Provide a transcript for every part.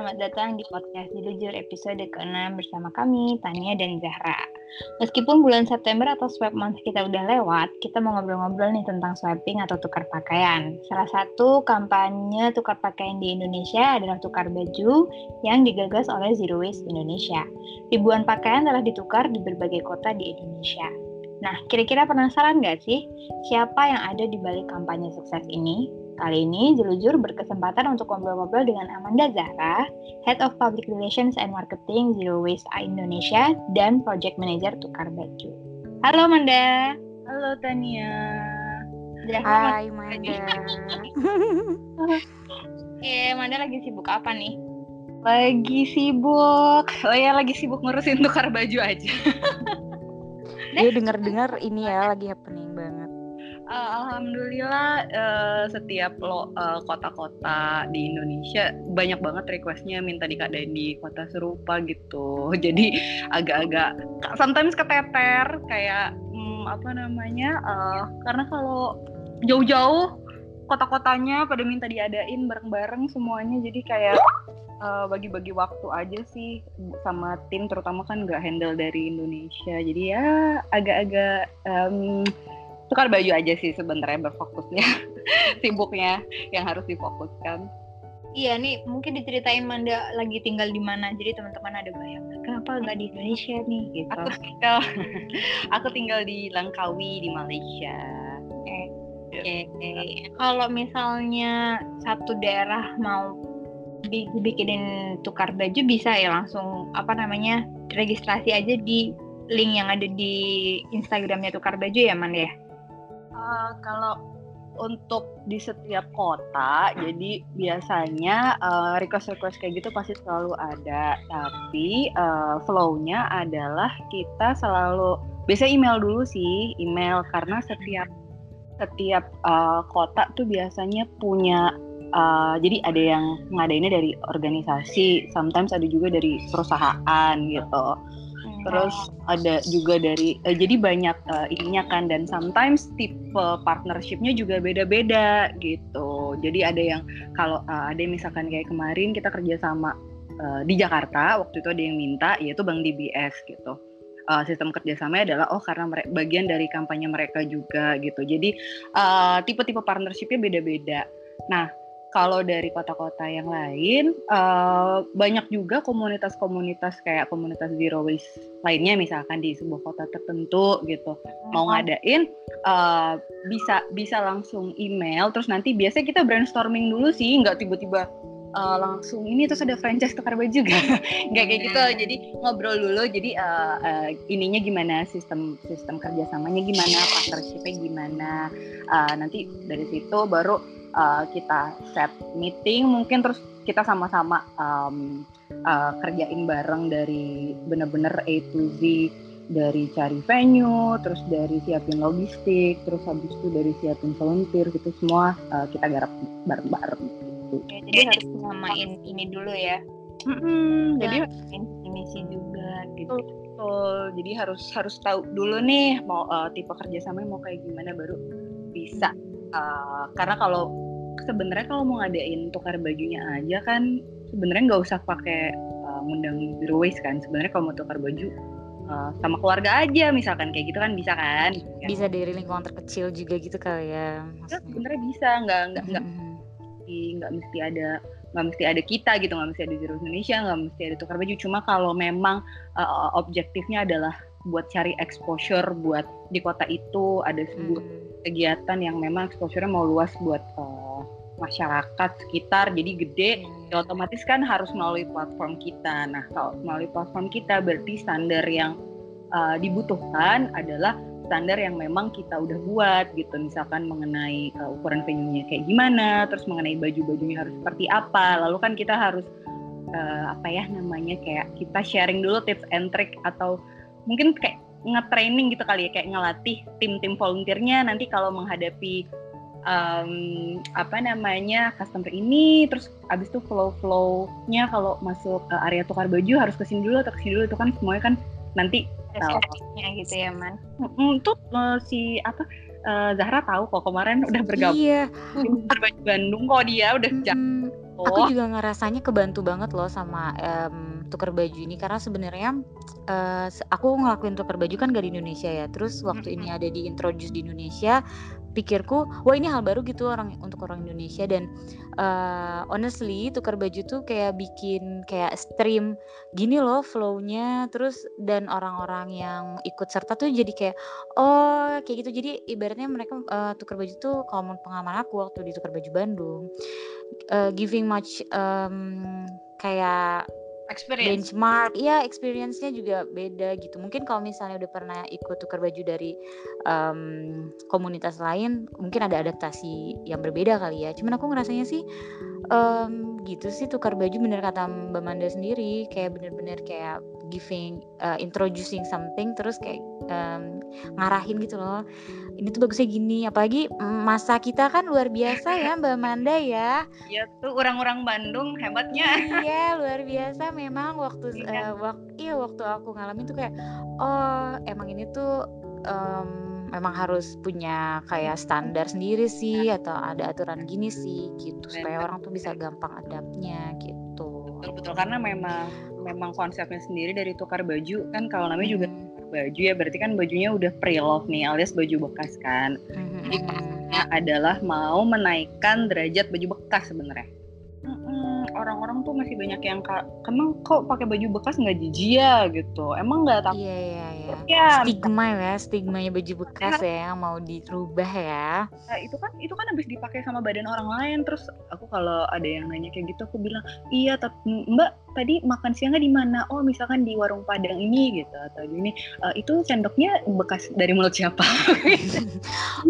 selamat datang di podcast Jujur episode ke-6 bersama kami, Tania dan Zahra. Meskipun bulan September atau swap month kita udah lewat, kita mau ngobrol-ngobrol nih tentang swapping atau tukar pakaian. Salah satu kampanye tukar pakaian di Indonesia adalah tukar baju yang digagas oleh Zero Waste Indonesia. Ribuan pakaian telah ditukar di berbagai kota di Indonesia. Nah, kira-kira penasaran nggak sih siapa yang ada di balik kampanye sukses ini? Kali ini Jelujur berkesempatan untuk ngobrol-ngobrol dengan Amanda Zahra, Head of Public Relations and Marketing Zero Waste Indonesia dan Project Manager Tukar Baju. Halo Amanda. Halo Tania. Hai Amanda. Oke, Amanda lagi sibuk apa nih? Lagi sibuk, oh ya lagi sibuk ngurusin tukar baju aja. Dia dengar-dengar ini ya lagi happening banget uh, alhamdulillah uh, setiap lo uh, kota-kota di Indonesia banyak banget requestnya minta dikadain di kota serupa gitu. Jadi agak-agak sometimes keteter kayak hmm, apa namanya uh, karena kalau jauh-jauh kota-kotanya pada minta diadain bareng-bareng semuanya jadi kayak bagi-bagi uh, waktu aja sih sama tim terutama kan nggak handle dari Indonesia. Jadi ya agak-agak tukar baju aja sih sebenarnya berfokusnya sibuknya yang harus difokuskan Iya nih mungkin diceritain Manda lagi tinggal di mana jadi teman-teman ada bayangan kenapa nggak di Indonesia nih gitu. Aku tinggal aku tinggal di Langkawi di Malaysia. Eh, okay. okay. Kalau misalnya satu daerah mau bikinin tukar baju bisa ya langsung apa namanya registrasi aja di link yang ada di Instagramnya tukar baju ya Man ya? Uh, kalau untuk di setiap kota, jadi biasanya uh, request-request kayak gitu pasti selalu ada. Tapi uh, flow-nya adalah kita selalu biasa email dulu sih, email karena setiap setiap uh, kota tuh biasanya punya uh, jadi ada yang ngadainnya dari organisasi, sometimes ada juga dari perusahaan gitu terus ada juga dari uh, jadi banyak uh, ininya kan dan sometimes tipe partnershipnya juga beda-beda gitu. Jadi ada yang kalau uh, ada yang misalkan kayak kemarin kita kerja sama uh, di Jakarta waktu itu ada yang minta yaitu Bank DBS gitu. Uh, sistem kerjasamanya adalah oh karena mereka bagian dari kampanye mereka juga gitu. Jadi tipe-tipe uh, partnershipnya beda-beda. Nah kalau dari kota-kota yang lain uh, banyak juga komunitas-komunitas kayak komunitas zero waste lainnya misalkan di sebuah kota tertentu gitu. Mau ngadain uh, bisa bisa langsung email terus nanti biasanya kita brainstorming dulu sih nggak tiba-tiba uh, langsung ini terus ada franchise tukar baju gak? nggak kayak gitu. Jadi ngobrol dulu jadi uh, uh, ininya gimana sistem sistem kerjasamanya gimana partnershipnya gimana. Uh, nanti dari situ baru uh, kita set meeting mungkin terus kita sama-sama um, uh, kerjain bareng dari bener-bener A to Z dari cari venue, terus dari siapin logistik, terus habis itu dari siapin volunteer gitu semua uh, kita garap bareng-bareng gitu. Ya, jadi harus nyamain ini dulu ya. Mm-hmm, jadi misi juga gitu. Betul, Jadi harus harus tahu dulu nih mau uh, tipe kerjasama mau kayak gimana baru bisa uh, karena kalau sebenarnya kalau mau ngadain tukar bajunya aja kan sebenarnya nggak usah pakai uh, ngundang zero waste kan. Sebenarnya kalau mau tukar baju uh, sama keluarga aja misalkan. Kayak gitu kan bisa kan? Bisa dari lingkungan terkecil juga gitu kali ya, ya sebenarnya bisa. Nggak nggak nggak nggak mesti ada nggak mesti ada kita gitu. Nggak mesti ada zero Indonesia nggak mesti ada tukar baju. Cuma kalau memang uh, objektifnya adalah buat cari exposure buat di kota itu ada sebuah hmm kegiatan yang memang exposure-nya mau luas buat uh, masyarakat sekitar jadi gede ya otomatis kan harus melalui platform kita. Nah kalau melalui platform kita berarti standar yang uh, dibutuhkan adalah standar yang memang kita udah buat gitu. Misalkan mengenai uh, ukuran venue-nya kayak gimana terus mengenai baju-bajunya harus seperti apa. Lalu kan kita harus uh, apa ya namanya kayak kita sharing dulu tips and trick atau mungkin kayak nge-training gitu kali ya kayak ngelatih tim-tim volunteernya. Nanti kalau menghadapi um, apa namanya customer ini terus abis itu flow-flownya kalau masuk uh, area tukar baju harus ke sini dulu atau ke sini dulu itu kan semuanya kan nanti SOP-nya gitu ya man itu uh, si apa uh, Zahra tahu kok kemarin udah bergabung iya. di Bandung kok dia udah mm -hmm. Aku juga ngerasanya kebantu banget loh sama um, tuker baju ini karena sebenarnya uh, aku ngelakuin tuker baju kan gak di Indonesia ya. Terus waktu ini ada di introduce di Indonesia, pikirku wah ini hal baru gitu orang untuk orang Indonesia. Dan uh, honestly tukar baju tuh kayak bikin kayak stream gini loh flownya. Terus dan orang-orang yang ikut serta tuh jadi kayak oh kayak gitu. Jadi ibaratnya mereka uh, tukar baju tuh kalau pengalaman aku waktu di tukar baju Bandung uh, giving much um, kayak experience. Benchmark. Iya experience-nya juga beda gitu. Mungkin kalau misalnya udah pernah ikut tukar baju dari um, komunitas lain mungkin ada adaptasi yang berbeda kali ya. Cuman aku ngerasanya sih um, gitu sih tukar baju bener kata Mbak Manda sendiri. Kayak bener-bener kayak giving uh, introducing something terus kayak um, ngarahin gitu loh ini tuh bagusnya gini apalagi masa kita kan luar biasa ya Mbak Manda ya. Ya tuh orang-orang Bandung hebatnya. Iya luar biasa. Memang waktu uh, wak iya waktu aku ngalamin tuh kayak oh emang ini tuh um, memang harus punya kayak standar sendiri sih atau ada aturan gini sih gitu. Supaya orang tuh bisa gampang adaptnya gitu. Betul betul. Karena memang memang konsepnya sendiri dari tukar baju kan kalau namanya juga baju ya berarti kan bajunya udah pre-love nih alias baju bekas kan. Mm-hmm. Jadi adalah mau menaikkan derajat baju bekas sebenarnya orang-orang tuh masih banyak yang emang kok pakai baju bekas nggak jijik ya gitu. Emang nggak takut? Iya iya iya. Ya, stigma ya stigmanya baju bekas ya yang mau dirubah ya. Nah, itu kan itu kan habis dipakai sama badan orang lain. Terus aku kalau ada yang nanya kayak gitu aku bilang iya tapi mbak tadi makan siangnya di mana? Oh misalkan di warung padang ini gitu atau gini uh, itu sendoknya bekas dari mulut siapa?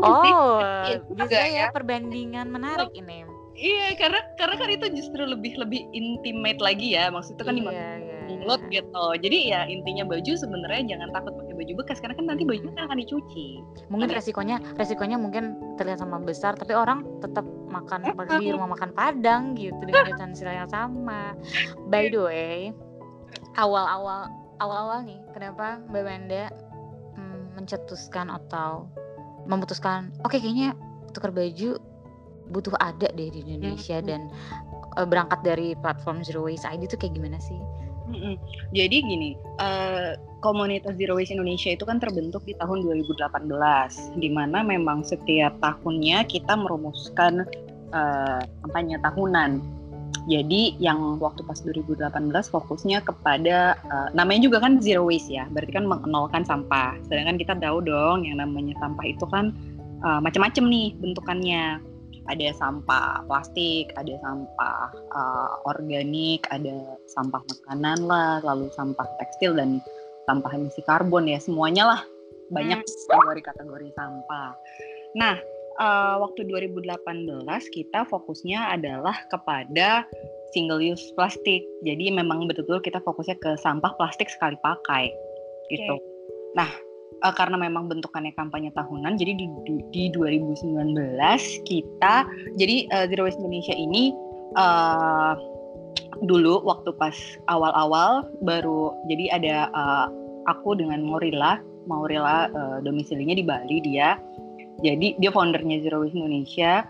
Oh bisa ya, ya perbandingan menarik ini Iya, karena karena kan itu justru lebih lebih intimate lagi ya. Maksudnya kan iya, iya, mulut iya. gitu. Jadi ya intinya baju sebenarnya jangan takut pakai baju bekas karena kan nanti baju kan akan dicuci. Mungkin resikonya resikonya mungkin terlihat sama besar tapi orang tetap makan di rumah makan Padang gitu dengan utensil yang sama. By the way, awal-awal awal-awal nih kenapa Mbak Manda hmm, mencetuskan atau memutuskan oke okay, kayaknya tukar baju butuh ada deh di Indonesia hmm. dan uh, berangkat dari platform Zero Waste ID itu kayak gimana sih? Hmm. Jadi gini, uh, komunitas Zero Waste Indonesia itu kan terbentuk di tahun 2018, di mana memang setiap tahunnya kita merumuskan uh, kampanye tahunan. Jadi yang waktu pas 2018 fokusnya kepada uh, namanya juga kan zero waste ya, berarti kan mengenolkan sampah. Sedangkan kita tahu dong yang namanya sampah itu kan uh, macam-macam nih bentukannya ada sampah plastik, ada sampah uh, organik, ada sampah makanan lah, lalu sampah tekstil dan sampah emisi karbon ya semuanya lah banyak hmm. kategori-kategori sampah. Nah, uh, waktu 2018 kita fokusnya adalah kepada single use plastik. Jadi memang betul-betul kita fokusnya ke sampah plastik sekali pakai gitu. Okay. Nah, uh, karena memang bentukannya kampanye tahunan jadi di, di 2019 kita jadi uh, Zero Waste Indonesia ini uh, dulu waktu pas awal-awal baru jadi ada uh, aku dengan Maurila Maurila uh, domisilinya di Bali dia. Jadi dia foundernya Zero Waste Indonesia.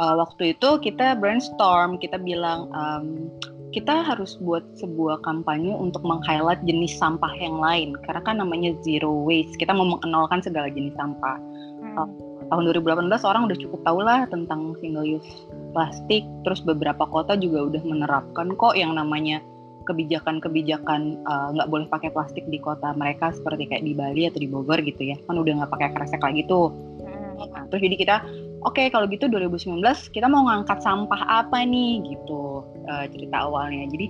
Uh, waktu itu kita brainstorm kita bilang um, kita harus buat sebuah kampanye untuk meng-highlight jenis sampah yang lain karena kan namanya zero waste kita mau mengenalkan segala jenis sampah hmm. uh, tahun 2018 orang udah cukup tahu lah tentang single use plastik terus beberapa kota juga udah menerapkan kok yang namanya kebijakan-kebijakan eh, nggak uh, boleh pakai plastik di kota mereka seperti kayak di Bali atau di Bogor gitu ya kan udah nggak pakai kresek lagi tuh hmm. nah, terus jadi kita oke okay, kalau gitu 2019 kita mau ngangkat sampah apa nih? Gitu uh, cerita awalnya. Jadi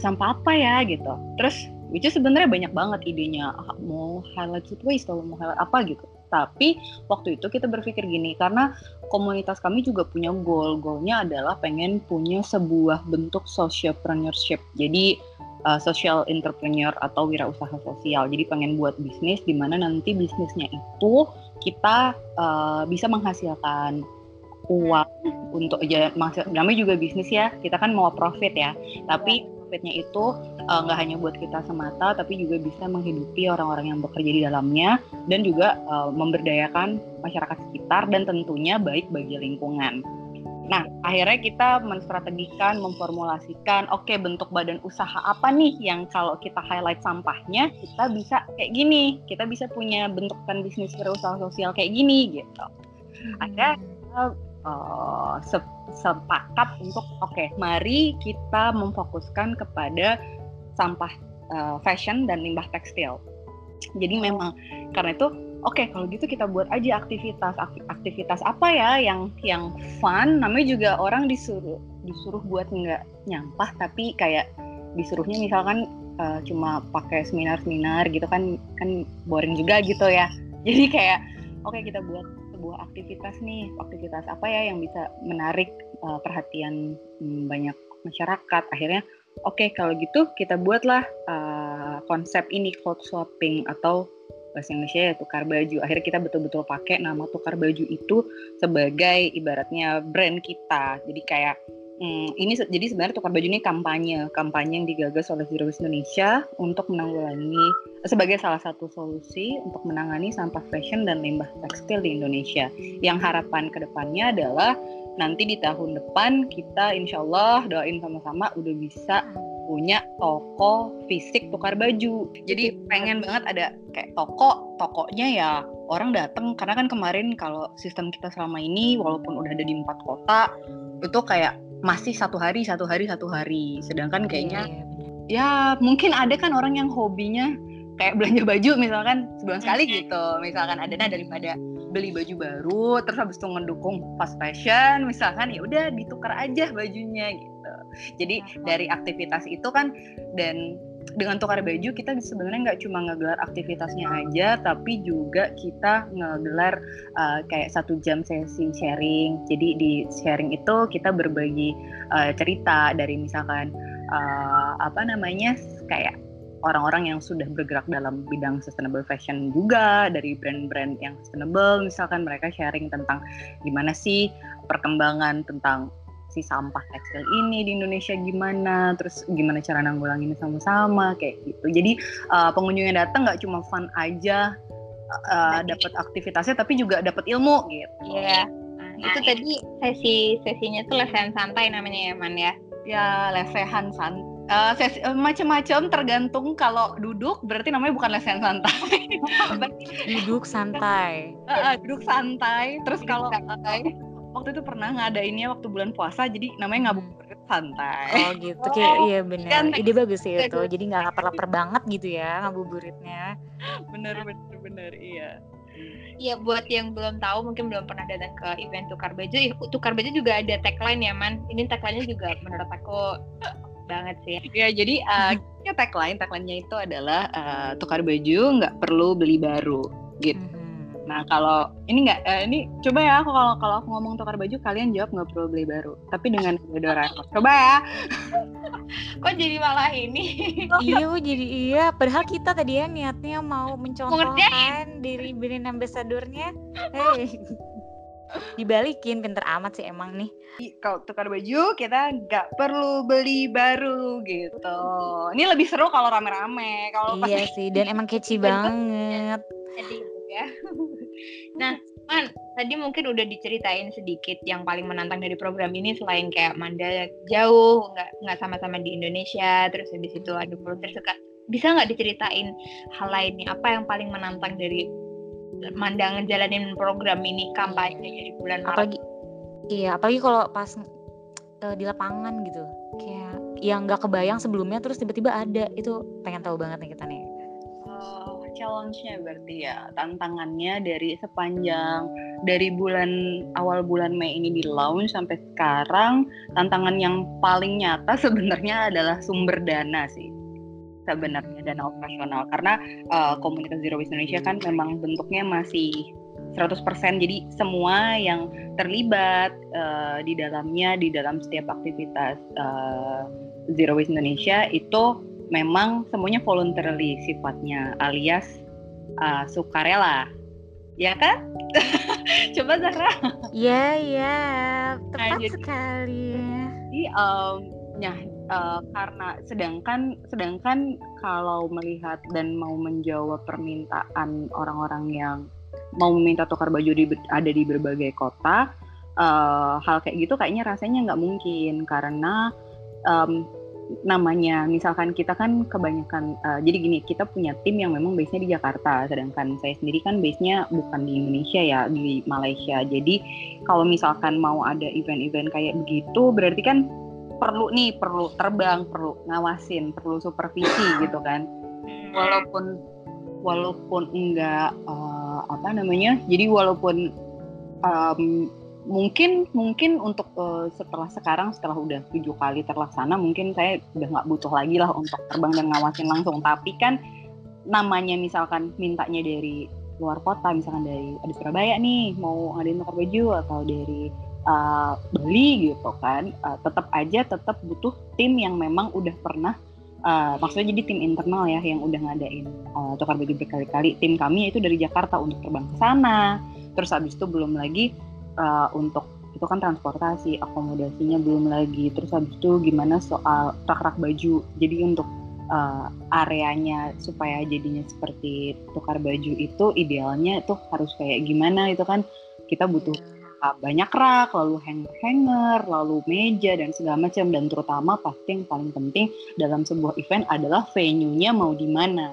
sampah apa ya? Gitu. Terus which is sebenarnya banyak banget idenya. Ah, mau highlight food waste atau mau highlight apa gitu. Tapi waktu itu kita berpikir gini karena komunitas kami juga punya goal. Goalnya adalah pengen punya sebuah bentuk socialpreneurship jadi uh, social entrepreneur atau wirausaha sosial. Jadi pengen buat bisnis di mana nanti bisnisnya itu kita uh, bisa menghasilkan uang untuk ya maksud namanya juga bisnis ya kita kan mau profit ya. Tapi profitnya itu eh, nggak uh, hanya buat kita semata tapi juga bisa menghidupi orang-orang yang bekerja di dalamnya dan juga uh, memberdayakan masyarakat sekitar dan tentunya baik bagi lingkungan Nah, akhirnya kita menstrategikan, memformulasikan, oke okay, bentuk badan usaha apa nih yang kalau kita highlight sampahnya, kita bisa kayak gini, kita bisa punya bentukan bisnis berusaha sosial kayak gini gitu. Akhirnya kita uh, sepakat untuk oke, okay, mari kita memfokuskan kepada sampah uh, fashion dan limbah tekstil. Jadi memang karena itu oke okay, kalau gitu kita buat aja aktivitas. Aktivitas apa ya yang yang fun? Namanya juga orang disuruh disuruh buat nggak nyampah tapi kayak disuruhnya misalkan uh, cuma pakai seminar-seminar gitu kan kan boring juga gitu ya. Jadi kayak oke okay, kita buat sebuah aktivitas nih. Aktivitas apa ya yang bisa menarik uh, perhatian um, banyak masyarakat? Akhirnya oke okay, kalau gitu kita buatlah uh, konsep ini cloud swapping atau bahasa Indonesia ya tukar baju. Akhirnya kita betul-betul pakai nama tukar baju itu sebagai ibaratnya brand kita. Jadi kayak hmm, ini jadi sebenarnya tukar baju ini kampanye, kampanye yang digagas oleh Zero Waste Indonesia untuk menanggulangi sebagai salah satu solusi untuk menangani sampah fashion dan limbah tekstil di Indonesia. Yang harapan ke depannya adalah nanti di tahun depan kita insya Allah doain sama-sama udah bisa punya toko fisik tukar baju. Jadi pengen banget ada kayak toko, tokonya ya orang datang karena kan kemarin kalau sistem kita selama ini walaupun udah ada di empat kota itu kayak masih satu hari satu hari satu hari. Sedangkan iya, kayaknya iya, ya mungkin ada kan orang yang hobinya kayak belanja baju misalkan sebulan sekali gitu. Misalkan ada nah daripada beli baju baru terus habis itu ngedukung fast fashion misalkan ya udah ditukar aja bajunya gitu jadi dari aktivitas itu kan dan dengan tukar baju kita sebenarnya nggak cuma ngegelar aktivitasnya aja tapi juga kita ngegelar uh, kayak satu jam sesi sharing. Jadi di sharing itu kita berbagi uh, cerita dari misalkan uh, apa namanya kayak orang-orang yang sudah bergerak dalam bidang sustainable fashion juga dari brand-brand yang sustainable. Misalkan mereka sharing tentang gimana sih perkembangan tentang si sampah tekstil ini di Indonesia gimana, terus gimana cara nanggulanginnya sama-sama kayak gitu. Jadi uh, pengunjung yang datang nggak cuma fun aja uh, dapat aktivitasnya, tapi juga dapat ilmu gitu. Iya. Yeah. Nah, itu tadi sesi sesinya tuh lesehan santai namanya ya, Man ya. Ya, lesehan santai. Uh, sesi, uh, macam-macam tergantung kalau duduk berarti namanya bukan lesehan santai. duduk santai. Uh, uh, duduk santai. Terus kalau santai waktu itu pernah ngadainnya waktu bulan puasa jadi namanya ngabuburit santai. Oh gitu. Oh, kayak iya benar kan, ide bagus sih itu. Jadi nggak lapar-lapar banget gitu ya ngabuburitnya. Bener bener bener iya. Iya buat yang belum tahu mungkin belum pernah datang ke event tukar baju, tukar baju juga ada tagline ya man. Ini tagline-nya juga menurut aku banget sih. Ya jadi uh, tagline tagline-nya itu adalah uh, tukar baju nggak perlu beli baru gitu. Hmm Nah kalau ini nggak, eh, ini coba ya aku kalau kalau aku ngomong tukar baju kalian jawab nggak perlu beli baru, tapi dengan deodoran. Coba ya. Kok jadi malah ini? iya, jadi iya. Padahal kita tadi ya niatnya mau mencontohkan diri brand ambassadornya. Hey. Dibalikin pinter amat sih emang nih. Kalau tukar baju kita nggak perlu beli baru gitu. Ini lebih seru kalau rame-rame. Kalau iya sih, dan emang catchy banget. Jadi ya. Nah, Man, tadi mungkin udah diceritain sedikit yang paling menantang dari program ini selain kayak Manda jauh, nggak nggak sama-sama di Indonesia, terus habis itu ada volunteer suka. Bisa nggak diceritain hal lainnya apa yang paling menantang dari Manda ngejalanin program ini kampanye di bulan Maret? Apalagi, iya, apalagi kalau pas uh, di lapangan gitu, kayak yang nggak kebayang sebelumnya terus tiba-tiba ada itu pengen tahu banget nih kita nih challenge-nya berarti ya tantangannya dari sepanjang dari bulan awal bulan Mei ini di launch sampai sekarang tantangan yang paling nyata sebenarnya adalah sumber dana sih sebenarnya dana operasional. Karena uh, komunitas Zero Waste Indonesia kan memang bentuknya masih 100% jadi semua yang terlibat uh, di dalamnya di dalam setiap aktivitas uh, Zero Waste Indonesia itu memang semuanya voluntarily sifatnya alias uh, sukarela. Ya kan? Coba Zahra. Iya iya. Tepat nah, jadi, sekali. Jadi um, ya uh, karena sedangkan sedangkan kalau melihat dan mau menjawab permintaan orang-orang yang mau meminta tukar baju di ada di berbagai kota uh, hal kayak gitu kayaknya rasanya nggak mungkin. Karena um, namanya misalkan kita kan kebanyakan uh, jadi gini kita punya tim yang memang base-nya di Jakarta sedangkan saya sendiri kan base-nya bukan di Indonesia ya di Malaysia jadi kalau misalkan mau ada event-event kayak begitu berarti kan perlu nih perlu terbang perlu ngawasin perlu supervisi gitu kan hmm. walaupun walaupun enggak uh, apa namanya jadi walaupun um, mungkin mungkin untuk uh, setelah sekarang setelah udah tujuh kali terlaksana mungkin saya udah nggak butuh lagi lah untuk terbang dan ngawasin langsung. Tapi kan namanya misalkan mintanya dari luar kota misalkan dari ada Surabaya nih mau ngadain tukar baju atau dari uh, Bali gitu kan uh, tetap aja tetap butuh tim yang memang udah pernah uh, maksudnya jadi tim internal ya yang udah ngadain uh, tukar baju berkali-kali. Tim kami itu dari Jakarta untuk terbang ke sana. Terus habis itu belum lagi uh, untuk itu kan transportasi akomodasinya belum lagi. Terus habis itu gimana soal rak-rak baju? Jadi untuk uh, areanya supaya jadinya seperti tukar baju itu idealnya itu harus kayak gimana itu kan? Kita butuh uh, banyak rak lalu hanger-hanger lalu meja dan segala macam. Dan terutama pasti yang paling penting dalam sebuah event adalah venue-nya mau di mana.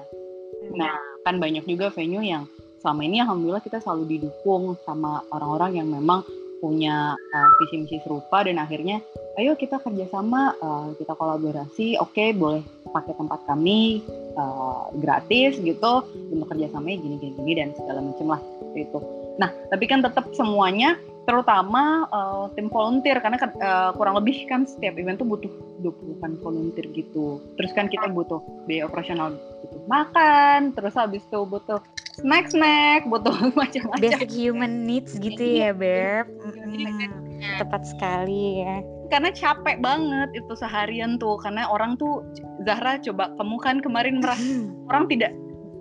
Nah kan banyak juga venue yang selama ini alhamdulillah kita selalu didukung sama orang-orang yang memang punya uh, visi misi serupa dan akhirnya ayo kita kerjasama uh, kita kolaborasi oke okay, boleh pakai tempat kami uh, gratis gitu untuk kerjasamanya gini gini gini dan segala macam lah itu nah tapi kan tetap semuanya terutama uh, tim volunteer karena uh, kurang lebih kan setiap event tuh butuh 20 kan volunteer gitu. Terus kan kita butuh biaya operasional butuh makan, terus habis itu butuh snack snack, butuh macam-macam. Basic human needs gitu ya, Beb. Hmm, tepat sekali ya. Karena capek banget itu seharian tuh karena orang tuh Zahra coba kamu kan kemarin merasa orang tidak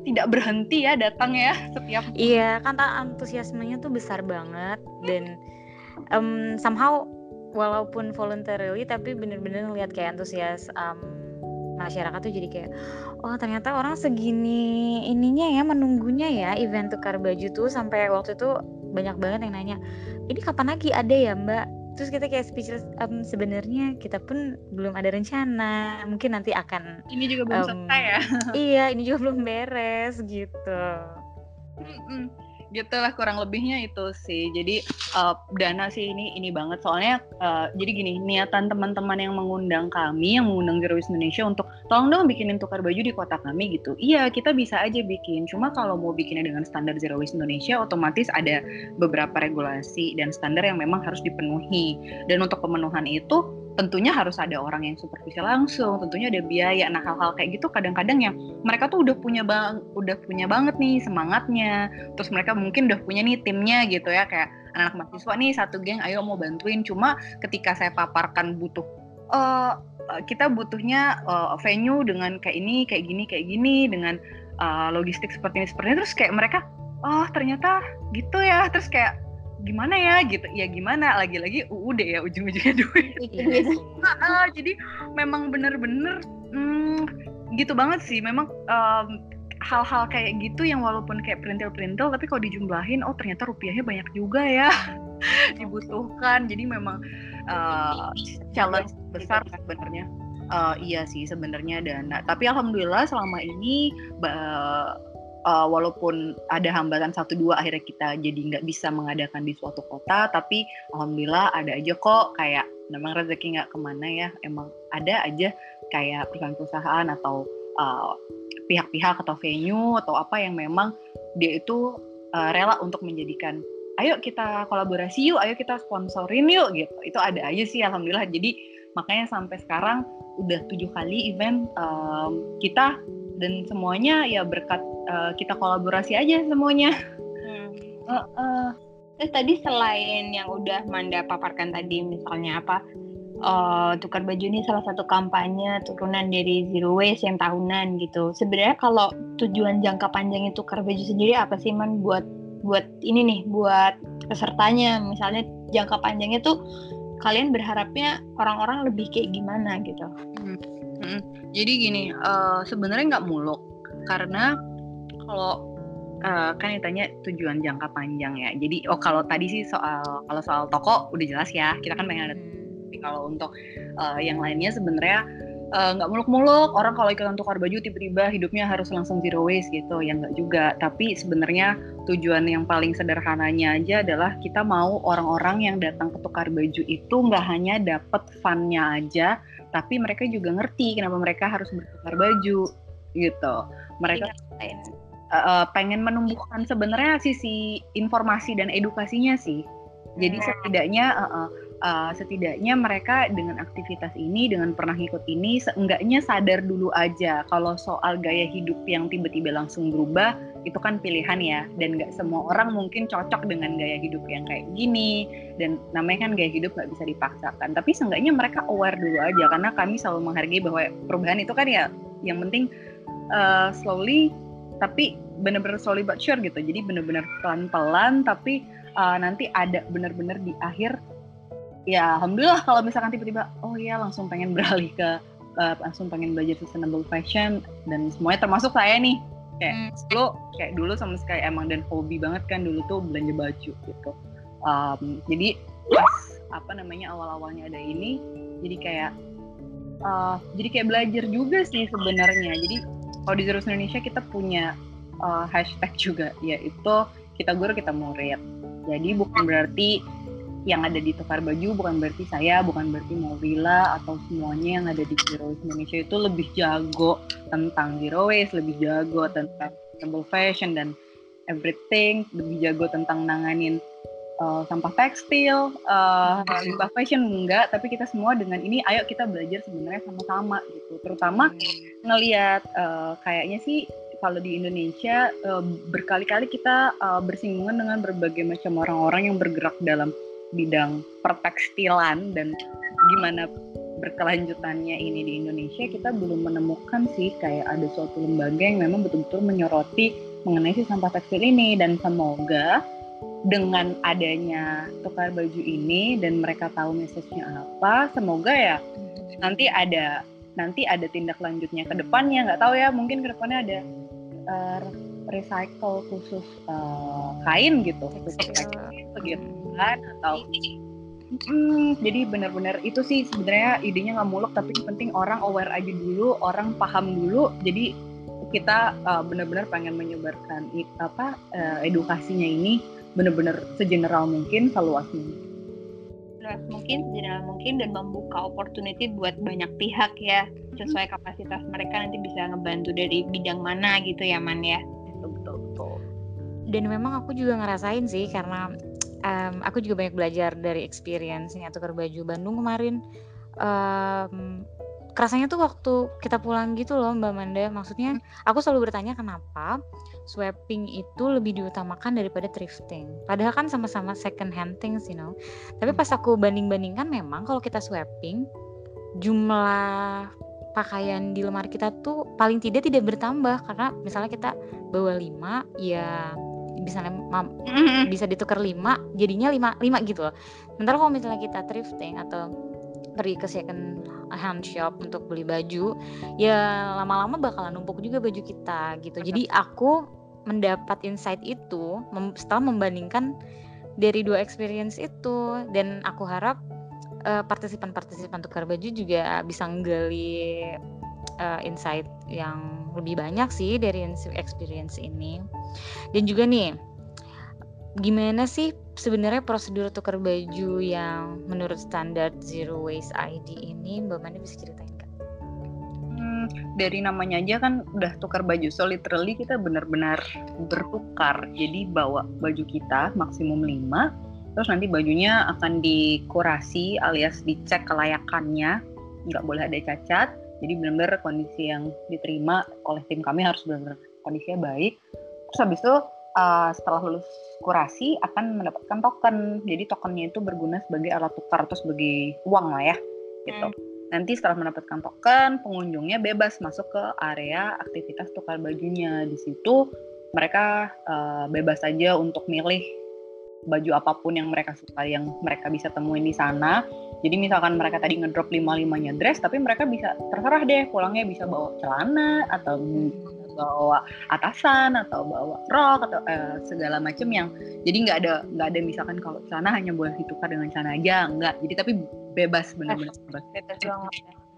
tidak berhenti ya datang ya setiap iya kan antusiasmenya tuh besar banget dan um, somehow walaupun voluntarily tapi bener-bener ngeliat kayak antusias um, masyarakat tuh jadi kayak oh ternyata orang segini ininya ya menunggunya ya event tukar baju tuh sampai waktu itu banyak banget yang nanya ini kapan lagi? Ada ya mbak terus kita kayak speechless um, sebenarnya kita pun belum ada rencana. Mungkin nanti akan ini juga belum um, selesai ya. iya ini juga belum beres gitu. Mm -mm gitulah kurang lebihnya itu sih. Jadi uh, dana sih ini ini banget. Soalnya uh, jadi gini niatan teman-teman yang mengundang kami yang mengundang Zerois Indonesia untuk tolong dong bikinin tukar baju di kota kami gitu. Iya kita bisa aja bikin. Cuma kalau mau bikinnya dengan standar Zerois Indonesia otomatis ada beberapa regulasi dan standar yang memang harus dipenuhi. Dan untuk pemenuhan itu tentunya harus ada orang yang supervisi langsung, tentunya ada biaya. Nah, hal-hal kayak gitu kadang-kadang yang mereka tuh udah punya bang, udah punya banget nih semangatnya. Terus mereka mungkin udah punya nih timnya gitu ya, kayak anak-anak mahasiswa nih satu geng, ayo mau bantuin. Cuma ketika saya paparkan butuh uh, kita butuhnya uh, venue dengan kayak ini, kayak gini, kayak gini, dengan uh, logistik seperti ini, seperti ini, terus kayak mereka, oh ternyata gitu ya, terus kayak gimana ya gitu. Ya gimana lagi-lagi UUD ya ujung-ujungnya duit. Nah, jadi memang bener-bener hmm, gitu banget sih. Memang um, hal-hal kayak gitu yang walaupun kayak perintil-perintil tapi kalau dijumlahin oh ternyata rupiahnya banyak juga ya. Dibutuhkan. Jadi memang uh, challenge besar sebenarnya. Uh, iya sih sebenarnya dana. Tapi alhamdulillah selama ini uh, walaupun ada hambatan satu dua akhirnya kita jadi nggak bisa mengadakan di suatu kota tapi alhamdulillah ada aja kok. Kayak memang rezeki nggak ke mana ya. Emang ada aja kayak perusahaan-perusahaan atau uh, pihak-pihak atau venue atau apa yang memang dia itu uh, rela untuk menjadikan ayo kita kolaborasi yuk ayo kita sponsorin yuk gitu. Itu ada aja sih alhamdulillah. Jadi makanya sampai sekarang udah tujuh kali event um, kita dan semuanya ya berkat uh, kita kolaborasi aja semuanya. Hmm. Uh, uh. Terus tadi selain yang udah Manda paparkan tadi misalnya apa uh, tukar baju ini salah satu kampanye turunan dari zero waste yang tahunan gitu. Sebenarnya kalau tujuan jangka panjang itu tukar baju sendiri apa sih man buat buat ini nih buat pesertanya misalnya jangka panjangnya tuh kalian berharapnya orang-orang lebih kayak gimana gitu? Hmm. Hmm. Jadi gini uh, sebenarnya nggak muluk karena kalau uh, kan ditanya tujuan jangka panjang ya. Jadi oh kalau tadi sih soal kalau soal toko udah jelas ya. Kita kan pengen ada. Tapi kalau untuk uh, yang lainnya sebenarnya nggak uh, muluk-muluk orang kalau ikutan tukar baju tiba-tiba hidupnya harus langsung zero waste gitu ya nggak juga tapi sebenarnya tujuan yang paling sederhananya aja adalah kita mau orang-orang yang datang ke tukar baju itu nggak hanya dapat funnya aja tapi mereka juga ngerti kenapa mereka harus bertukar baju gitu. Mereka uh, pengen menumbuhkan sebenarnya sisi informasi dan edukasinya sih. Jadi hmm. setidaknya uh, uh, uh, setidaknya mereka dengan aktivitas ini dengan pernah ikut ini seenggaknya sadar dulu aja kalau soal gaya hidup yang tiba-tiba langsung berubah itu kan pilihan ya. Dan nggak semua orang mungkin cocok dengan gaya hidup yang kayak gini. Dan namanya kan gaya hidup nggak bisa dipaksakan. Tapi seenggaknya mereka aware dulu aja karena kami selalu menghargai bahwa perubahan itu kan ya yang penting uh, slowly tapi benar-benar slowly but sure gitu. Jadi benar-benar pelan-pelan tapi uh, nanti ada benar-benar di akhir ya alhamdulillah kalau misalkan tiba-tiba oh ya langsung pengen beralih ke uh, langsung pengen belajar sustainable fashion dan semuanya termasuk saya nih. Kayak hmm. dulu kayak dulu sama sekali emang dan hobi banget kan dulu tuh belanja baju gitu. Um, jadi pas apa namanya awal-awalnya ada ini jadi kayak uh, jadi kayak belajar juga sih sebenarnya. Jadi kalau di Zerus Indonesia kita punya uh, hashtag juga yaitu kita guru kita murid. Jadi bukan berarti yang ada di tukar baju bukan berarti saya, bukan berarti Movila atau semuanya yang ada di Zero Waste Indonesia itu lebih jago tentang zero waste, lebih jago tentang sustainable fashion dan everything, lebih jago tentang nanganin uh, sampah tekstil, uh, limbah fashion enggak, tapi kita semua dengan ini ayo kita belajar sebenarnya sama-sama gitu. Terutama ngelihat uh, kayaknya sih kalau di Indonesia uh, berkali-kali kita uh, bersinggungan dengan berbagai macam orang-orang yang bergerak dalam bidang pertekstilan dan gimana berkelanjutannya ini di Indonesia kita belum menemukan sih kayak ada suatu lembaga yang memang betul-betul menyoroti mengenai si sampah tekstil ini. Dan semoga dengan adanya tukar baju ini dan mereka tahu message-nya apa semoga ya nanti ada nanti ada tindak lanjutnya ke depannya. Nggak tahu ya mungkin ke depannya ada uh, recycle khusus uh, kain gitu. Khusus gitu kan atau Hmm, jadi benar-benar itu sih sebenarnya idenya nggak muluk tapi yang penting orang aware aja dulu, orang paham dulu. Jadi kita uh, benar-benar pengen menyebarkan it, apa uh, edukasinya ini benar-benar segeneral mungkin, seluas mungkin. Seluas mungkin, segeneral mungkin dan membuka opportunity buat banyak pihak ya sesuai kapasitas mereka nanti bisa ngebantu dari bidang mana gitu ya Man ya. Betul betul. betul. Dan memang aku juga ngerasain sih karena um, aku juga banyak belajar dari experience-nya tukar baju Bandung kemarin. Um, kerasanya tuh waktu kita pulang gitu loh Mbak Manda. Maksudnya aku selalu bertanya kenapa swapping itu lebih diutamakan daripada thrifting. Padahal kan sama-sama second hand things, you know. Tapi pas aku banding-bandingkan memang kalau kita swapping jumlah pakaian di lemari kita tuh paling tidak tidak bertambah karena misalnya kita bawa lima ya bisa mm-hmm. bisa ditukar lima jadinya lima lima gitu loh. Sementara kalau misalnya kita thrifting atau pergi ke second hand shop untuk beli baju ya lama-lama bakalan numpuk juga baju kita gitu. Jadi aku mendapat insight itu mem setelah membandingkan dari dua experience itu. Dan aku harap uh, partisipan-partisipan tukar baju juga bisa nggali uh, insight yang lebih banyak sih dari experience ini. Dan juga nih, gimana sih sebenarnya prosedur tukar baju yang menurut standar Zero Waste ID ini, Mbak Mani bisa ceritain kan? Hmm, dari namanya aja kan udah tukar baju, so literally kita benar-benar bertukar. Jadi bawa baju kita maksimum 5, terus nanti bajunya akan dikurasi alias dicek kelayakannya, nggak boleh ada cacat jadi benar-benar kondisi yang diterima oleh tim kami harus benar-benar kondisinya baik. Terus habis itu uh, setelah lulus kurasi akan mendapatkan token. Jadi tokennya itu berguna sebagai alat tukar atau sebagai uang lah ya, gitu. Hmm. Nanti setelah mendapatkan token, pengunjungnya bebas masuk ke area aktivitas tukar bajunya. Di situ mereka uh, bebas saja untuk milih baju apa pun yang mereka suka yang mereka bisa temuin di sana. Jadi misalkan mereka tadi ngedrop lima limanya dress tapi mereka bisa terserah deh pulangnya bisa bawa celana atau bawa atasan atau bawa rok atau uh, segala macam yang jadi nggak ada nggak ada misalkan kalau celana hanya boleh ditukar dengan celana aja nggak. Jadi tapi bebas benar-benar bebas.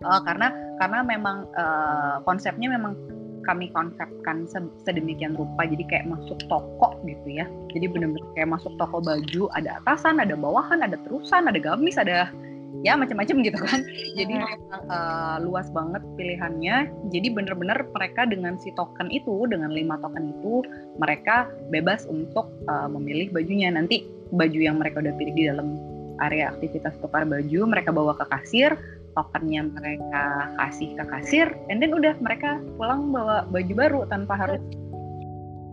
uh, karena karena memang uh, konsepnya memang kami konsepkan sedemikian rupa jadi kayak masuk toko gitu ya. Jadi benar-benar kayak masuk toko baju ada atasan ada bawahan ada terusan ada gamis ada ya macam-macam gitu kan. Jadi hmm. memang uh, luas banget pilihannya. Jadi benar-benar mereka dengan si token itu dengan lima token itu mereka bebas untuk uh, memilih bajunya. Nanti baju yang mereka udah pilih di dalam area aktivitas tukar baju mereka bawa ke kasir tokennya mereka kasih ke kasir and then udah mereka pulang bawa baju baru tanpa harus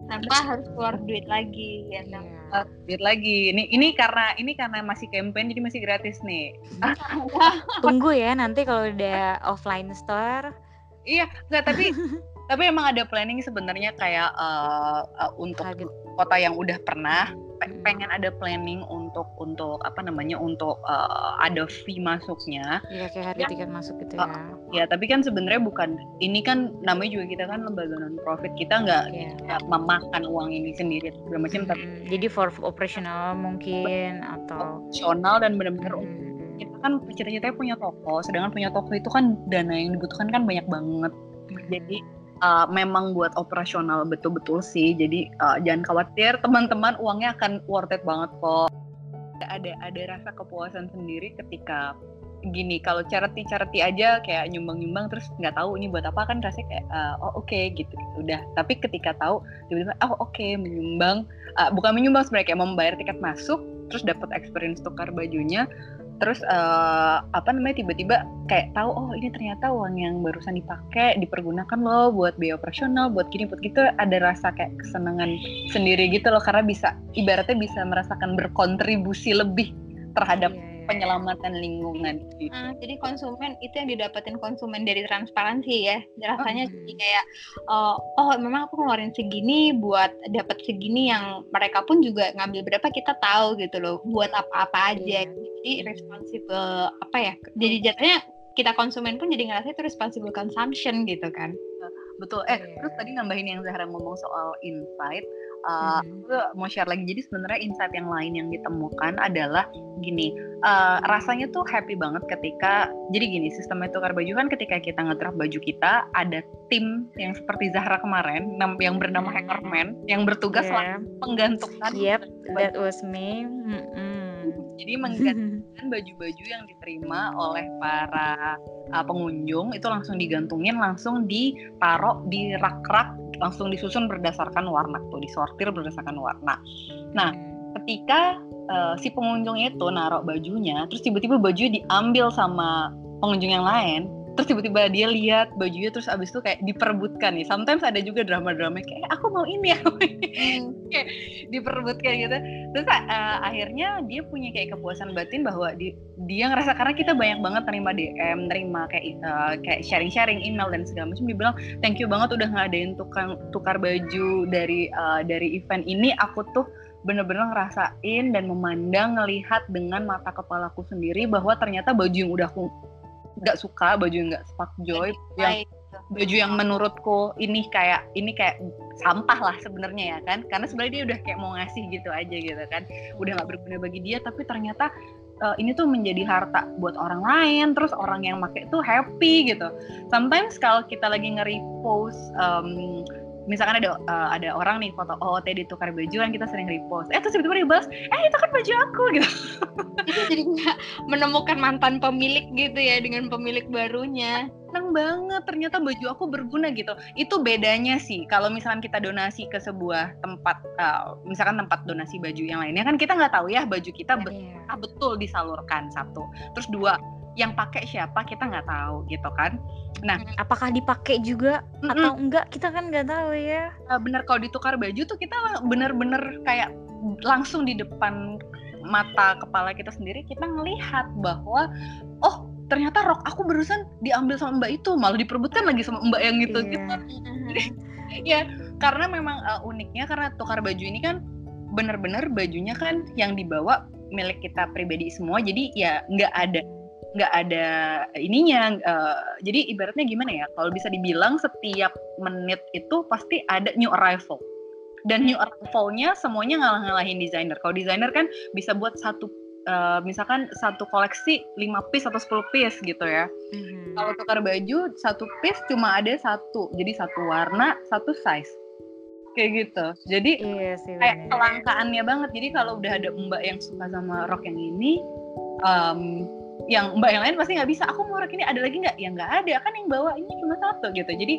tanpa harus keluar duit lagi ya yeah. uh, duit lagi ini ini karena ini karena masih campaign jadi masih gratis nih tunggu ya nanti kalau udah offline store iya nggak tapi tapi emang ada planning sebenarnya kayak uh, uh, untuk Target. kota yang udah pernah hmm. pengen ada planning untuk untuk apa namanya untuk uh, ada fee masuknya iya kayak harga ya. tiket masuk gitu ya uh, ya tapi kan sebenarnya bukan ini kan namanya juga kita kan lembaga non profit kita nggak yeah. memakan uang ini sendiri segala macam hmm. tapi jadi for operational mungkin atau operasional dan benar-benar hmm. kita kan cita-citanya punya toko sedangkan punya toko itu kan dana yang dibutuhkan kan banyak banget hmm. jadi uh, memang buat operasional betul-betul sih. Jadi uh, jangan khawatir teman-teman uangnya akan worth it banget kok. Ada ada rasa kepuasan sendiri ketika gini kalau charity charity aja kayak nyumbang nyumbang terus nggak tahu ini buat apa kan rasanya kayak uh, oh oke okay, gitu, gitu udah tapi ketika tahu tiba-tiba oh oke okay, menyumbang uh, bukan menyumbang sebenarnya kayak membayar tiket masuk terus dapat experience tukar bajunya terus uh, apa namanya tiba-tiba kayak tahu oh ini ternyata uang yang barusan dipakai dipergunakan loh buat biaya operasional buat gini buat gitu. Ada rasa kayak kesenangan sendiri gitu loh karena bisa ibaratnya bisa merasakan berkontribusi lebih terhadap penyelamatan lingkungan gitu. Uh, jadi konsumen itu yang didapetin konsumen dari transparansi ya. Rasanya oh. jadi kayak uh, oh memang aku ngeluarin segini buat dapat segini yang mereka pun juga ngambil berapa kita tahu gitu loh buat apa-apa aja. Yeah. Jadi responsible apa ya? Jadi jatuhnya kita konsumen pun jadi ngerasa itu responsible consumption gitu kan. Betul. Eh, yeah. terus tadi nambahin yang Zahra ngomong soal insight uh, hmm. mau share lagi jadi sebenarnya insight yang lain yang ditemukan adalah gini uh, rasanya tuh happy banget ketika jadi gini sistemnya tukar baju kan ketika kita ngedrap baju kita ada tim yang seperti Zahra kemarin yang bernama hmm. Hackerman yang bertugas yeah. menggantungkan yep that was me mm -mm. Jadi menggantungkan baju-baju yang diterima oleh para uh, pengunjung itu langsung digantungin langsung ditaruh di rak-rak langsung disusun berdasarkan warna tuh disortir berdasarkan warna. Nah ketika uh, si pengunjung itu naruh bajunya terus tiba-tiba baju diambil sama pengunjung yang lain terus tiba-tiba dia lihat bajunya terus abis itu kayak diperebutkan nih. Sometimes ada juga drama-drama kayak eh, aku mau ini ya hmm. kayak diperebutkan gitu. Terus uh, akhirnya dia punya kayak kepuasan batin bahwa di, dia ngerasa karena kita banyak banget terima DM terima kayak uh, kayak sharing-sharing email dan segala macam. Dia bilang thank you banget udah ngadain tukang tukar baju dari uh, dari event ini. Aku tuh bener-bener ngerasain dan memandang ngelihat dengan mata kepalaku sendiri bahwa ternyata baju yang udah aku nggak suka baju yang nggak spark joy yang baju yang menurutku ini kayak ini kayak sampah lah sebenarnya ya kan. Karena sebenarnya dia udah kayak mau ngasih gitu aja gitu kan. Udah nggak berguna bagi dia tapi ternyata uh, ini tuh menjadi harta buat orang lain terus orang yang pakai tuh happy gitu. Sometimes kalau kita lagi nge-repost um, misalkan ada uh, ada orang nih foto OOT ditukar baju kan kita sering repost eh terus tiba-tiba dibalas eh itu kan baju aku gitu itu jadi menemukan mantan pemilik gitu ya dengan pemilik barunya seneng banget ternyata baju aku berguna gitu itu bedanya sih kalau misalkan kita donasi ke sebuah tempat uh, misalkan tempat donasi baju yang lainnya kan kita nggak tahu ya baju kita yeah. Iya. betul disalurkan satu terus dua yang pakai siapa kita nggak tahu gitu kan. Nah apakah dipakai juga mm -mm. atau enggak kita kan nggak tahu ya. Uh, bener kalau ditukar baju tuh kita bener-bener kayak langsung di depan mata kepala kita sendiri kita ngelihat bahwa oh ternyata rok aku barusan diambil sama mbak itu malah diperbutkan lagi sama mbak yang itu yeah. gitu. Ya karena memang uh, uniknya karena tukar baju ini kan bener-bener bajunya kan yang dibawa milik kita pribadi semua jadi ya nggak ada nggak ada ininya uh, jadi ibaratnya gimana ya kalau bisa dibilang setiap menit itu pasti ada new arrival dan new arrivalnya semuanya ngalah-ngalahin desainer kalau desainer kan bisa buat satu uh, misalkan satu koleksi 5 piece atau 10 piece gitu ya. Mm-hmm. Kalau tukar baju satu piece cuma ada satu, jadi satu warna, satu size. Kayak gitu. Jadi iya sih, kayak kelangkaannya banget. Jadi kalau udah ada mbak yang suka sama rok yang ini, um, yang mbak yang lain pasti nggak bisa. Aku mau ini ada lagi nggak? Ya nggak ada. Kan yang bawa ini cuma satu gitu. Jadi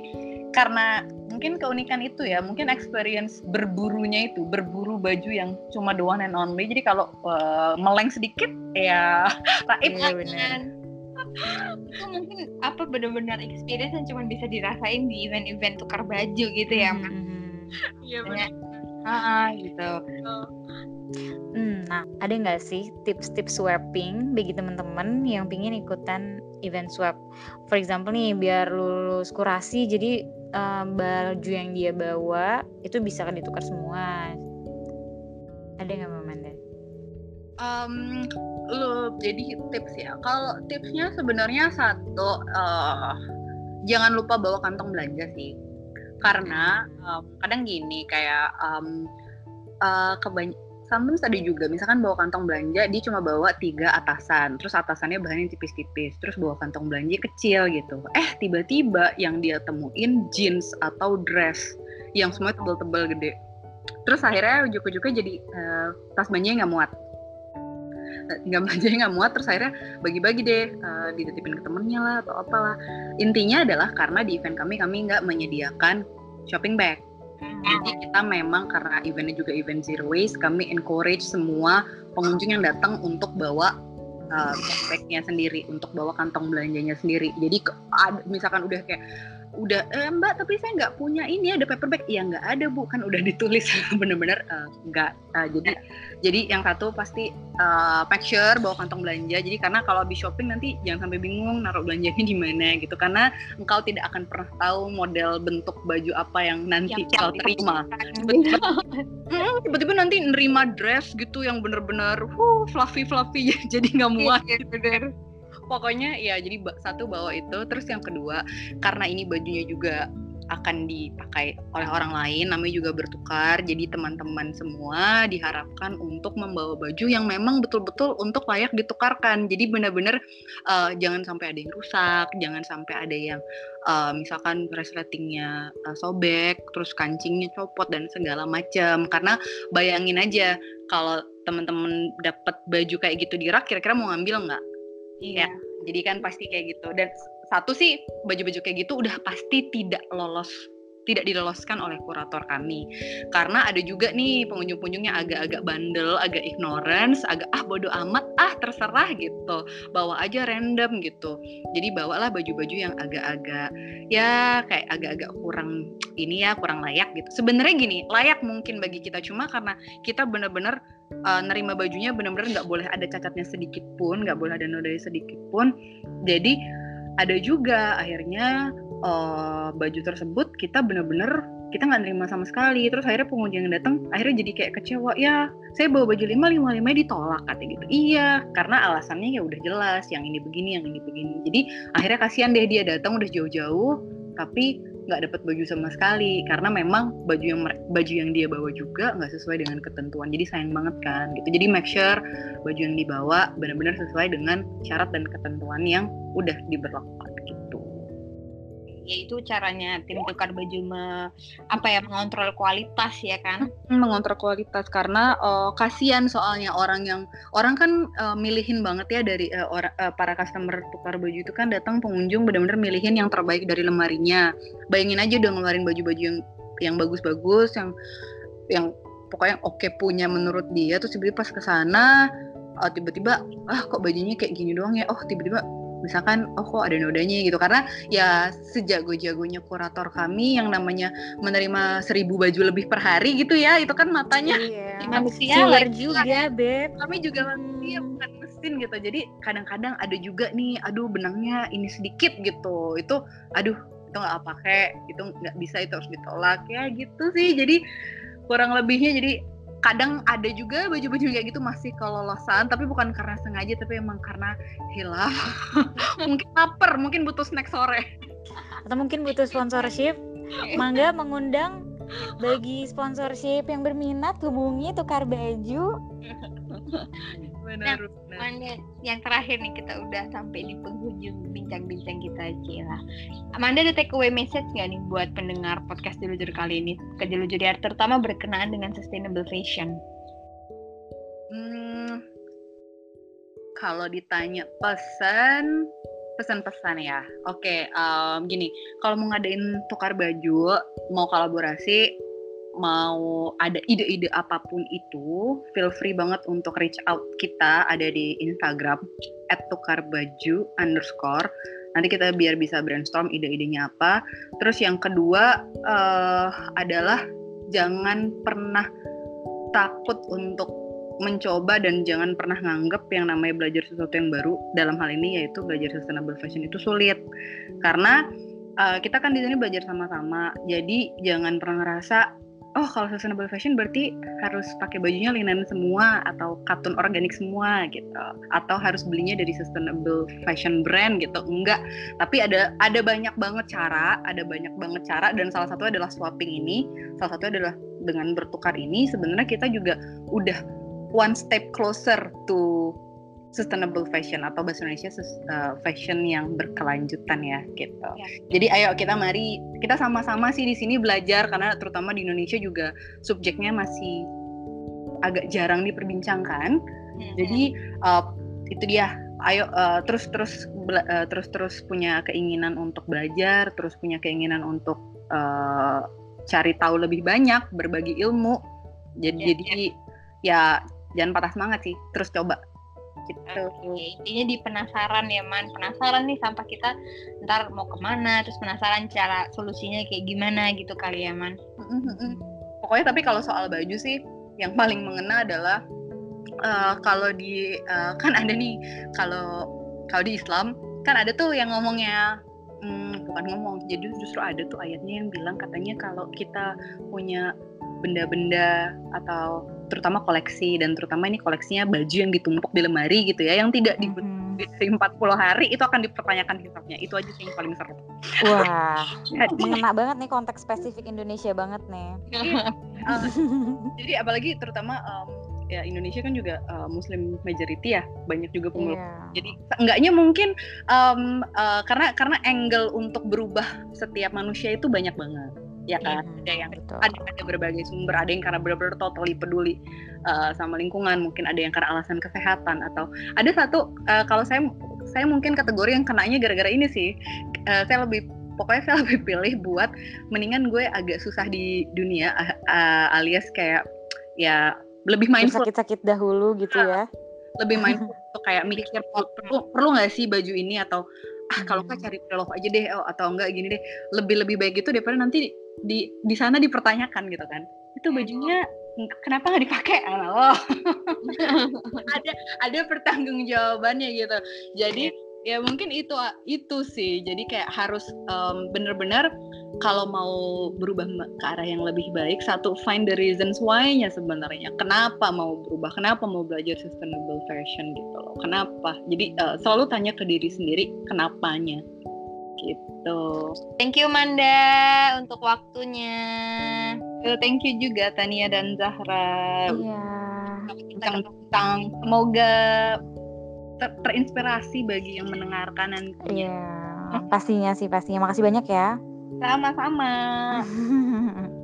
karena mungkin keunikan itu ya mungkin experience berburunya itu berburu baju yang cuma the one and only. Jadi kalau uh, meleng sedikit ya raib iya, itu mungkin apa benar-benar experience yang cuma bisa dirasain di event-event tukar baju gitu ya hmm. iya benar ah gitu Hmm, nah, ada nggak sih tips-tips swapping bagi teman-teman yang pingin ikutan event swap? For example nih, biar lulus kurasi, jadi um, baju yang dia bawa itu bisa kan ditukar semua. Ada nggak Manda? Um, lu jadi tips ya. Kalau tipsnya sebenarnya satu, uh, jangan lupa bawa kantong belanja sih. Karena um, kadang gini kayak um, uh, kebany Sometimes ada juga, misalkan bawa kantong belanja, dia cuma bawa tiga atasan, terus atasannya bahannya tipis-tipis, terus bawa kantong belanja kecil gitu. Eh, tiba-tiba yang dia temuin jeans atau dress yang semua tebel-tebel gede. Terus akhirnya ujuk-ujuknya jadi uh, tas belanjanya nggak muat. Nggak belanjanya nggak muat, terus akhirnya bagi-bagi deh, uh, dititipin ke temennya lah atau apalah. Intinya adalah karena di event kami, kami nggak menyediakan shopping bag jadi kita memang karena eventnya juga event zero waste, kami encourage semua pengunjung yang datang untuk bawa uh, backpacknya sendiri, untuk bawa kantong belanjanya sendiri. Jadi misalkan udah kayak udah eh, mbak tapi saya nggak punya ini ada paper bag ya nggak ada bu. Kan udah ditulis. Bener-bener uh, nggak. Uh, jadi jadi yang satu pasti uh, make sure bawa kantong belanja. Jadi karena kalau habis shopping nanti jangan sampai bingung naruh belanjanya di mana gitu. Karena engkau tidak akan pernah tahu model bentuk baju apa yang nanti yang kau terima. Tiba-tiba nanti nerima dress gitu yang bener-bener uh, fluffy fluffy jadi nggak muat iya, bener pokoknya ya jadi satu bawa itu terus yang kedua karena ini bajunya juga akan dipakai oleh orang lain namanya juga bertukar jadi teman-teman semua diharapkan untuk membawa baju yang memang betul-betul untuk layak ditukarkan. Jadi benar-benar uh, jangan sampai ada yang rusak jangan sampai ada yang uh, misalkan resletingnya uh, sobek terus kancingnya copot dan segala macam karena bayangin aja kalau teman-teman dapat baju kayak gitu di rak kira-kira mau ngambil nggak Iya. Ya, jadi kan pasti kayak gitu. Dan satu sih baju-baju kayak gitu udah pasti tidak lolos tidak diloloskan oleh kurator kami karena ada juga nih pengunjung-pengunjungnya agak-agak bandel, agak ignorance, agak ah bodoh amat, ah terserah gitu, bawa aja random gitu. Jadi bawalah baju-baju yang agak-agak ya kayak agak-agak kurang ini ya kurang layak gitu. Sebenarnya gini layak mungkin bagi kita cuma karena kita bener-bener uh, nerima bajunya benar-benar nggak boleh ada cacatnya sedikit pun, nggak boleh ada nodanya sedikit pun. Jadi ada juga akhirnya uh, baju tersebut kita benar-benar kita nggak nerima sama sekali. Terus akhirnya pengunjung yang datang akhirnya jadi kayak kecewa ya saya bawa baju lima lima lima ditolak katanya gitu. Iya karena alasannya ya udah jelas yang ini begini yang ini begini. Jadi akhirnya kasihan deh dia datang udah jauh-jauh tapi nggak dapat baju sama sekali. Karena memang baju yang baju yang dia bawa juga nggak sesuai dengan ketentuan. Jadi sayang banget kan gitu. Jadi make sure baju yang dibawa benar-benar sesuai dengan syarat dan ketentuan yang udah diberlakukan yaitu caranya tim tukar baju me, apa ya mengontrol kualitas ya kan? Mengontrol kualitas. Karena uh, kasihan soalnya orang yang orang kan uh, milihin banget ya dari uh, orang uh, para customer tukar baju itu kan datang pengunjung benar-benar milihin yang terbaik dari lemarinya. Bayangin aja udah ngeluarin baju-baju yang yang bagus-bagus yang yang pokoknya oke okay punya menurut dia terus tiba-tiba pas ke sana uh, tiba-tiba ah kok bajunya kayak gini doang ya? Oh tiba-tiba misalkan oh kok ada nodanya? Gitu. Karena ya sejago-jagonya kurator kami yang namanya menerima seribu baju lebih per hari gitu ya itu kan matanya iya. manusia juga beb. Kami juga manusia bukan mesin gitu. Jadi kadang-kadang ada juga nih aduh benangnya ini sedikit gitu. Itu aduh itu nggak pakai itu nggak bisa itu harus ditolak. Ya gitu sih. Jadi kurang lebihnya jadi kadang ada juga baju-baju kayak gitu masih kelolosan tapi bukan karena sengaja tapi emang karena hilaf. Mungkin lapar mungkin butuh snack sore. Atau mungkin butuh sponsorship. Mangga mengundang bagi sponsorship yang berminat hubungi tukar baju benar, nah, benar. yang terakhir nih kita udah sampai di penghujung bincang-bincang kita Cila. Amanda ada take away message nggak nih buat pendengar podcast Jelujur kali ini ke Jelujur terutama berkenaan dengan sustainable fashion? Hmm, kalau ditanya pesan pesan-pesan ya. Oke, um, gini, kalau mau ngadain tukar baju, mau kolaborasi, mau ada ide-ide apa pun itu, feel free banget untuk reach out kita ada di Instagram @tukarbaju underscore. Nanti kita biar bisa brainstorm ide-idenya apa. Terus yang kedua uh, adalah jangan pernah takut untuk mencoba dan jangan pernah nganggep yang namanya belajar sesuatu yang baru dalam hal ini yaitu belajar sustainable fashion itu sulit karena uh, kita kan di sini belajar sama-sama jadi jangan pernah ngerasa oh kalau sustainable fashion berarti harus pakai bajunya linen semua atau katun organik semua gitu. Atau harus belinya dari sustainable fashion brand gitu? Enggak. Tapi ada ada banyak banget cara ada banyak banget cara. Dan salah satu adalah swapping ini. Salah satu adalah dengan bertukar ini. Sebenarnya kita juga udah one step closer to sustainable fashion atau bahasa Indonesia uh, fashion yang berkelanjutan ya gitu. Ya. Jadi ayo kita mari kita sama-sama sih di sini belajar karena terutama di Indonesia juga subjeknya masih agak jarang diperbincangkan. Hmm. Jadi uh, itu dia ayo uh, terus terus uh, terus terus punya keinginan untuk belajar, terus punya keinginan untuk uh, cari tahu lebih banyak, berbagi ilmu. Jadi ya, jadi ya, ya jangan patah semangat sih, terus coba gitu. Okay. Intinya di penasaran ya man, penasaran nih sampah kita ntar mau ke mana, terus penasaran cara solusinya kayak gimana gitu kali ya man. Pokoknya tapi kalau soal baju sih yang paling mengena adalah uh, kalau di uh, kan ada nih kalau kalau di Islam kan ada tuh yang ngomongnya hmm, bukan ngomong jadi justru ada tuh ayatnya yang bilang katanya kalau kita punya benda-benda atau terutama koleksi dan terutama ini koleksinya baju yang ditumpuk di lemari gitu ya yang tidak di mm-hmm. di 40 hari itu akan dipertanyakan hisapnya itu aja sih yang paling seru wah mengena banget nih konteks spesifik Indonesia banget nih uh, jadi apalagi terutama um, ya Indonesia kan juga uh, Muslim majority ya banyak juga pemeluk yeah. jadi enggaknya mungkin um, uh, karena karena angle untuk berubah setiap manusia itu banyak banget ya kan? Hmm, ada yang betul. ada ada berbagai sumber. Ada yang karena benar-benar totally peduli uh, sama lingkungan. Mungkin ada yang karena alasan kesehatan atau ada satu uh, kalau saya saya mungkin kategori yang kenanya gara-gara ini sih. Uh, saya lebih pokoknya saya lebih pilih buat mendingan gue agak susah di dunia uh, alias kayak ya lebih mindful. sakit-sakit dahulu gitu ya. lebih mindful untuk kayak mikir perlu perlu nggak sih baju ini? Atau ah kalau nggak hmm. cari pre-love aja deh oh, atau enggak gini deh. Lebih lebih baik itu daripada nanti di di sana dipertanyakan gitu kan. Itu bajunya kenapa nggak dipakai? Oh ada ada pertanggung jawabannya gitu. Jadi ya mungkin itu itu sih jadi kayak harus um, bener-bener kalau mau berubah ke arah yang lebih baik satu find the reasons why-nya sebenarnya kenapa mau berubah kenapa mau belajar sustainable fashion gitu loh kenapa jadi uh, selalu tanya ke diri sendiri kenapanya gitu. Thank you Manda untuk waktunya. Thank you juga Tania dan Zahra. Iya. Tentang semoga ter terinspirasi bagi yang mendengarkan nanti. Iya. Pastinya sih pastinya. Makasih banyak ya. Sama-sama.